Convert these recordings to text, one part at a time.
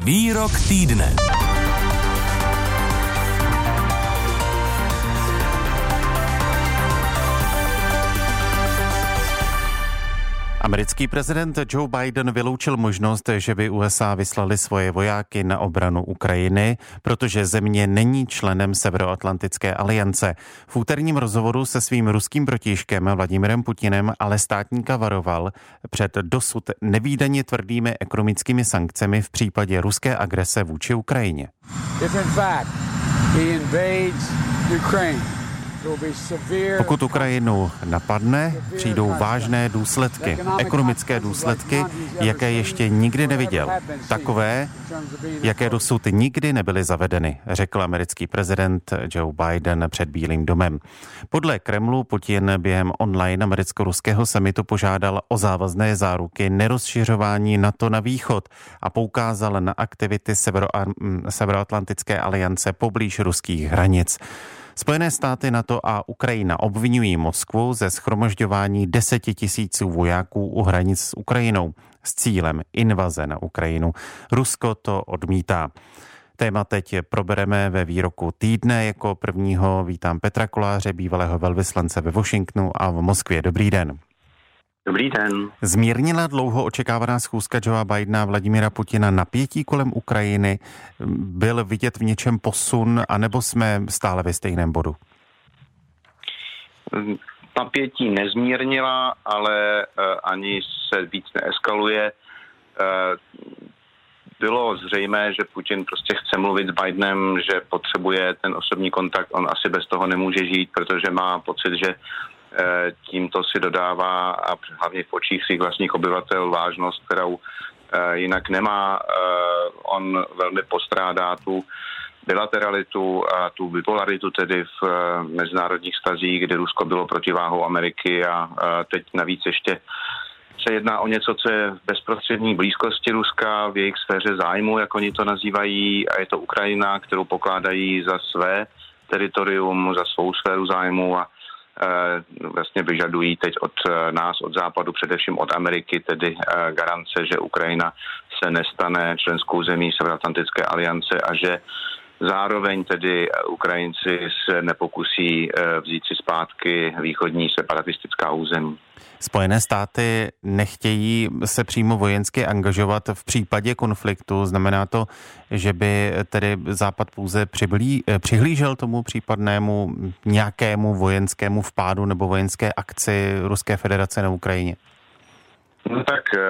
Výrok týdne. Americký prezident Joe Biden vyloučil možnost, že by USA vyslali svoje vojáky na obranu Ukrajiny, protože země není členem Severoatlantické aliance. V úterním rozhovoru se svým ruským protižkem Vladimirem Putinem ale státníka varoval před dosud nevýdaně tvrdými ekonomickými sankcemi v případě ruské agrese vůči Ukrajině. If in fact he invades Ukraine, pokud Ukrajinu napadne, přijdou vážné důsledky, ekonomické důsledky, jaké ještě nikdy neviděl. Takové, jaké dosud nikdy nebyly zavedeny, řekl americký prezident Joe Biden před Bílým domem. Podle Kremlu Putin během online americko-ruského samitu požádal o závazné záruky nerozšiřování NATO na východ a poukázal na aktivity Severoatlantické aliance poblíž ruských hranic. Spojené státy NATO a Ukrajina obvinují Moskvu ze schromažďování deseti tisíců vojáků u hranic s Ukrajinou s cílem invaze na Ukrajinu. Rusko to odmítá. Téma teď probereme ve výroku týdne. Jako prvního vítám Petra Koláře, bývalého velvyslance ve Washingtonu a v Moskvě. Dobrý den. Dobrý den. Zmírnila dlouho očekávaná schůzka Joea Bidena a Vladimira Putina napětí kolem Ukrajiny. Byl vidět v něčem posun, anebo jsme stále ve stejném bodu? Napětí nezmírnila, ale uh, ani se víc neeskaluje. Uh, bylo zřejmé, že Putin prostě chce mluvit s Bidenem, že potřebuje ten osobní kontakt, on asi bez toho nemůže žít, protože má pocit, že Eh, tímto si dodává a hlavně v očích svých vlastních obyvatel vážnost, kterou eh, jinak nemá. Eh, on velmi postrádá tu bilateralitu a tu bipolaritu tedy v mezinárodních stazích, kdy Rusko bylo protiváhou Ameriky a teď navíc ještě se jedná o něco, co je v bezprostřední blízkosti Ruska, v jejich sféře zájmu, jak oni to nazývají, a je to Ukrajina, kterou pokládají za své teritorium, za svou sféru zájmu a Eh, vlastně vyžadují teď od eh, nás, od západu, především od Ameriky, tedy eh, garance, že Ukrajina se nestane členskou zemí Severoatlantické aliance a že Zároveň tedy Ukrajinci se nepokusí vzít si zpátky východní separatistická území. Spojené státy nechtějí se přímo vojensky angažovat v případě konfliktu. Znamená to, že by tedy Západ pouze přiblí, přihlížel tomu případnému nějakému vojenskému vpádu nebo vojenské akci Ruské federace na Ukrajině? No tak eh,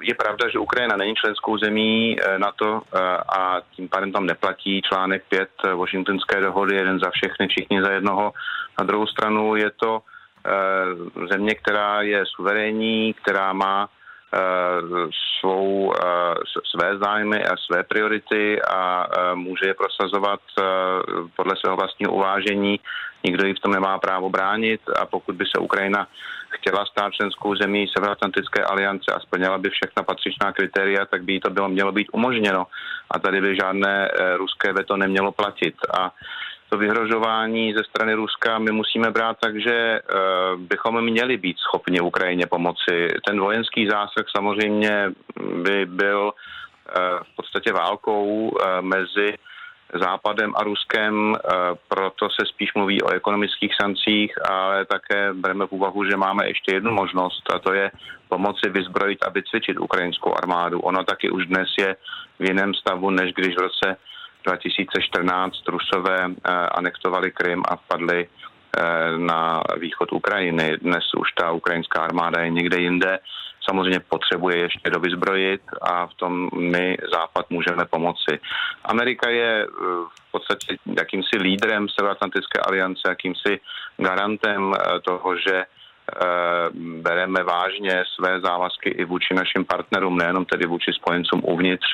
je pravda, že Ukrajina není členskou zemí eh, NATO eh, a tím pádem tam neplatí článek 5 Washingtonské dohody, jeden za všechny, všichni za jednoho. Na druhou stranu je to Eh, země, která je suverénní, která má eh, svou, eh, své zájmy a své priority a může je prosazovat podle svého vlastního uvážení. Nikdo ji v tom nemá právo bránit a pokud by se Ukrajina chtěla stát členskou zemí Severoatlantické aliance a splněla by všechna patřičná kritéria, tak by jí to bylo mělo být umožněno. A tady by žádné ruské veto nemělo platit. A to vyhrožování ze strany Ruska my musíme brát tak, že uh, bychom měli být schopni Ukrajině pomoci. Ten vojenský zásah samozřejmě by byl uh, v podstatě válkou uh, mezi Západem a Ruskem, proto se spíš mluví o ekonomických sankcích, ale také bereme v úvahu, že máme ještě jednu možnost a to je pomoci vyzbrojit a vycvičit ukrajinskou armádu. Ono taky už dnes je v jiném stavu, než když v roce 2014 Rusové eh, anektovali Krym a vpadli eh, na východ Ukrajiny. Dnes už ta ukrajinská armáda je někde jinde. Samozřejmě potřebuje ještě dovyzbrojit a v tom my Západ můžeme pomoci. Amerika je eh, v podstatě jakýmsi lídrem Severoatlantické aliance, jakýmsi garantem toho, že bereme vážně své závazky i vůči našim partnerům, nejenom tedy vůči spojencům uvnitř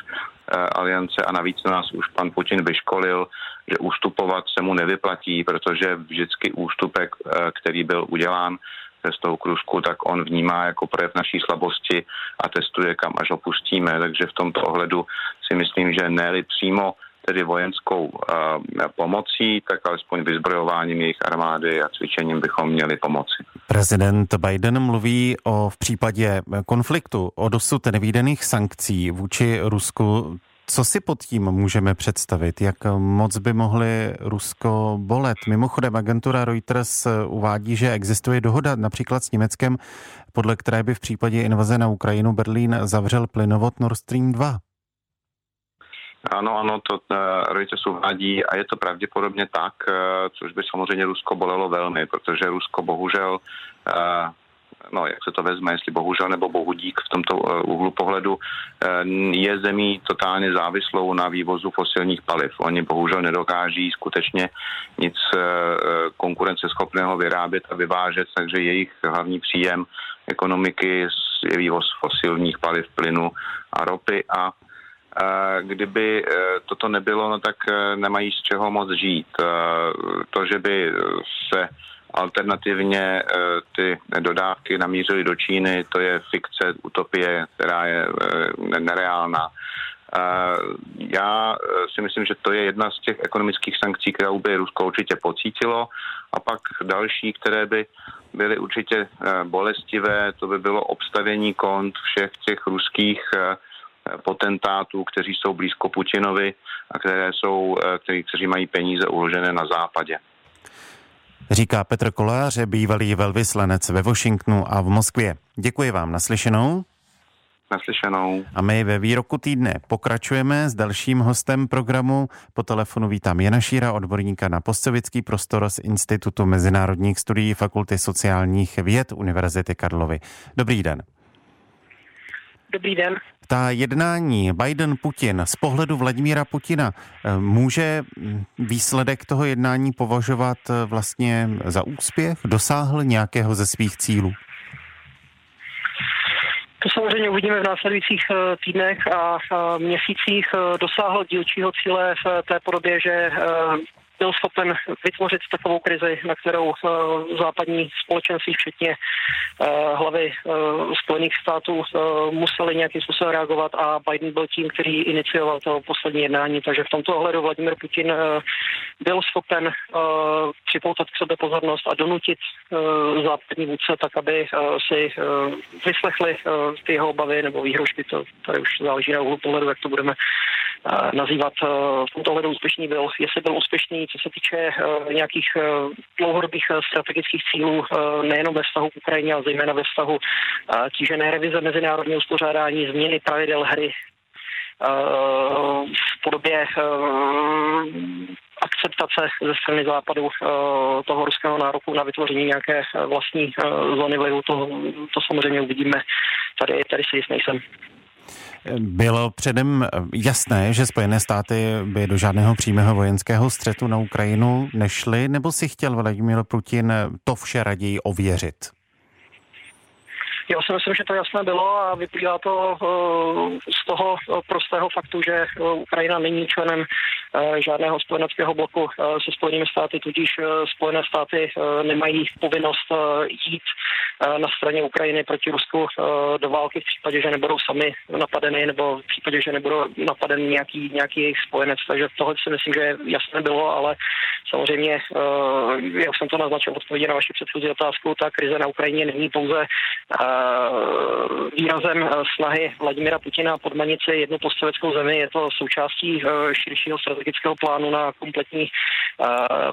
aliance a navíc nás už pan Putin vyškolil, že ústupovat se mu nevyplatí, protože vždycky ústupek, eh, který byl udělán z toho kružku, tak on vnímá jako projev naší slabosti a testuje, kam až opustíme. Takže v tomto ohledu si myslím, že ne přímo tedy vojenskou uh, pomocí, tak alespoň vyzbrojováním jejich armády a cvičením bychom měli pomoci. Prezident Biden mluví o v případě konfliktu o dosud nevýdaných sankcí vůči Rusku Co si pod tím můžeme představit? Jak moc by mohli Rusko bolet? Mimochodem, agentura Reuters uvádí, že existuje dohoda například s Německem, podle které by v případě invaze na Ukrajinu Berlín zavřel plynovod Nord Stream 2. Ano, ano, to uh, Reuters uvádí a je to pravděpodobně tak, uh, což by samozřejmě Rusko bolelo velmi, protože Rusko bohužel uh, no jak se to vezme, jestli bohužel nebo bohudík v tomto úhlu pohledu, je zemí totálně závislou na vývozu fosilních paliv. Oni bohužel nedokáží skutečně nic konkurenceschopného vyrábět a vyvážet, takže jejich hlavní příjem ekonomiky je vývoz fosilních paliv, plynu a ropy a Kdyby e, toto nebylo, no tak e, nemají z čeho moc žít. To, že by se alternativně ty dodávky namířily do Číny, to je fikce, utopie, která je nereálná. Já si myslím, že to je jedna z těch ekonomických sankcí, kterou by Rusko určitě pocítilo. A pak další, které by byly určitě bolestivé, to by bylo obstavění kont všech těch ruských potentátů, kteří jsou blízko Putinovi a které jsou, eh, který, kteří mají peníze uložené na západě. Říká Petr Kolář, bývalý velvyslanec ve Washingtonu a v Moskvě. Děkuji vám, naslyšenou. Naslyšenou. A my ve výroku týdne pokračujeme s dalším hostem programu. Po telefonu vítám Jana Šíra, odborníka na postsovětský prostor z Institutu mezinárodních studií Fakulty sociálních věd Univerzity Karlovy. Dobrý den. Dobrý den. Ta jednání Biden-Putin z pohledu Vladimíra Putina eh, může hm, výsledek toho jednání považovat eh, vlastně za úspěch? Dosáhl nějakého ze svých cílů? To samozřejmě uvidíme v následujících eh, týdnech a měsících. Dosáhl dílčího cíle v té podobě, že byl schopen vytvořit takovou krizi, na kterou uh, západní společenství, včetně uh, hlavy uh, Spojených států, museli nějakým způsobem reagovat a Biden byl tím, který inicioval to poslední jednání. Takže v tomto ohledu Vladimir Putin byl schopen připoutat k sobě pozornost a donutit západní vůdce tak, aby si vyslechli ty jeho obavy nebo výhrožky. To tady už záleží na úhlu pohledu, jak to budeme nazývat. V tomto ohledu úspěšný byl. Jestli byl úspěšný, co se týče uh, nějakých uh, dlouhodobých uh, strategických cílů, nejenom ve vztahu k Ukrajině, ale zejména ve vztahu tížené revize mezinárodního uspořádání, změny pravidel hry v podobě akceptace ze strany západu toho ruského nároku na vytvoření nějaké vlastní zóny vlivu, to, to samozřejmě uvidíme. Tady, tady si jist nejsem. Bylo předem jasné, že Spojené státy by do žádného přímého vojenského střetu na Ukrajinu nešly, nebo si chtěl Vladimír Putin to vše raději ověřit? Já si myslím, že to jasné bylo a vyplývá to eh, z toho prostého faktu, že eh, Ukrajina není členem eh, žádného spojeneckého bloku se Spojenými státy, tudíž Spojené státy nemají povinnost jít na straně Ukrajiny proti Rusku do války v případě, že nebudou sami napadeny nebo v případě, že nebudou napaden nějaký, nějaký jejich spojenec. Takže tohle si myslím, že jasné bylo, ale samozřejmě, jak jsem to naznačil odpovědi na vaši předchozí otázku, ta krize na Ukrajině není pouze výrazem snahy Vladimira Putina podmanit si jednu postsovětskou zemi. Je to součástí širšího strategického plánu na kompletní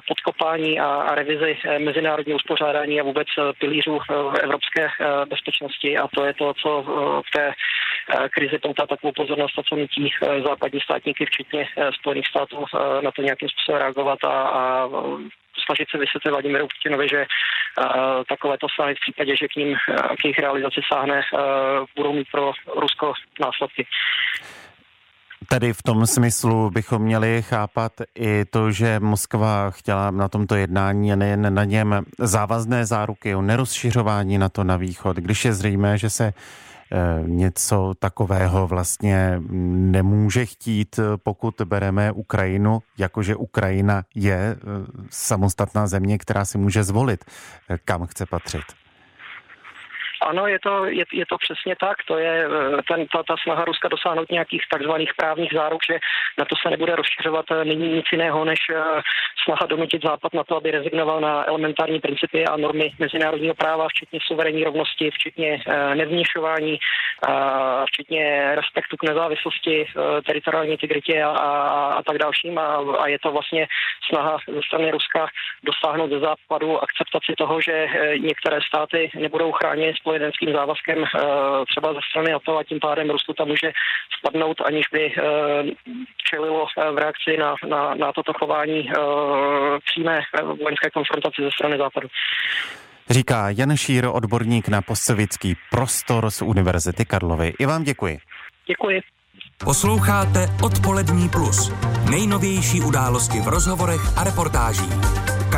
podkopání a revizi mezinárodního uspořádání a vůbec pilířů evropské bezpečnosti a to je to, co v té krizi poutá takovou pozornost a co nutí západní státníky, včetně Spojených států, na to nějakým způsobem reagovat a, a snažit se vysvětlit Vladimiru Putinovi, že uh, takovéto snahy v případě, že k ním k jejich realizaci sáhne, uh, budou mít pro Rusko následky. Tedy v tom smyslu bychom měli chápat i to, že Moskva chtěla na tomto jednání a nejen na něm závazné záruky o nerozšiřování na to na východ, když je zřejmé, že se Eh, něco takového vlastně nemůže chtít, pokud bereme Ukrajinu, jakože Ukrajina je eh, samostatná země, která si může zvolit, eh, kam chce patřit. Ano, je to, je, je to přesně tak. To je eh, ten, ta, ta snaha Ruska dosáhnout nějakých takzvaných právních záruk, že na to se nebude rozšiřovat eh, není nic jiného, než eh, snaha donutit Západ na to, aby rezignoval na elementární principy a normy mezinárodního práva, včetně suverénní rovnosti, včetně nevněšování, včetně respektu k nezávislosti, teritoriální integritě a, a, a tak dalším. A, a je to vlastně snaha ze strany Ruska dosáhnout ze západu akceptaci toho, že některé státy nebudou chráněny spojeneckým závazkem eh, třeba ze strany NATO a tím pádem Rusko tam může spadnout, aniž by eh, čelilo eh, v reakci na, na, na toto chování přímé vojenské konfrontaci ze strany Západu. Říká Jan Šír, odborník na postsovětský prostor z Univerzity Karlovy. I vám děkuji. Děkuji. Posloucháte Odpolední plus. Nejnovější události v rozhovorech a reportážích.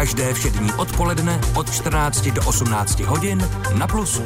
Každé všední odpoledne od 14 do 18 hodin na Plusu.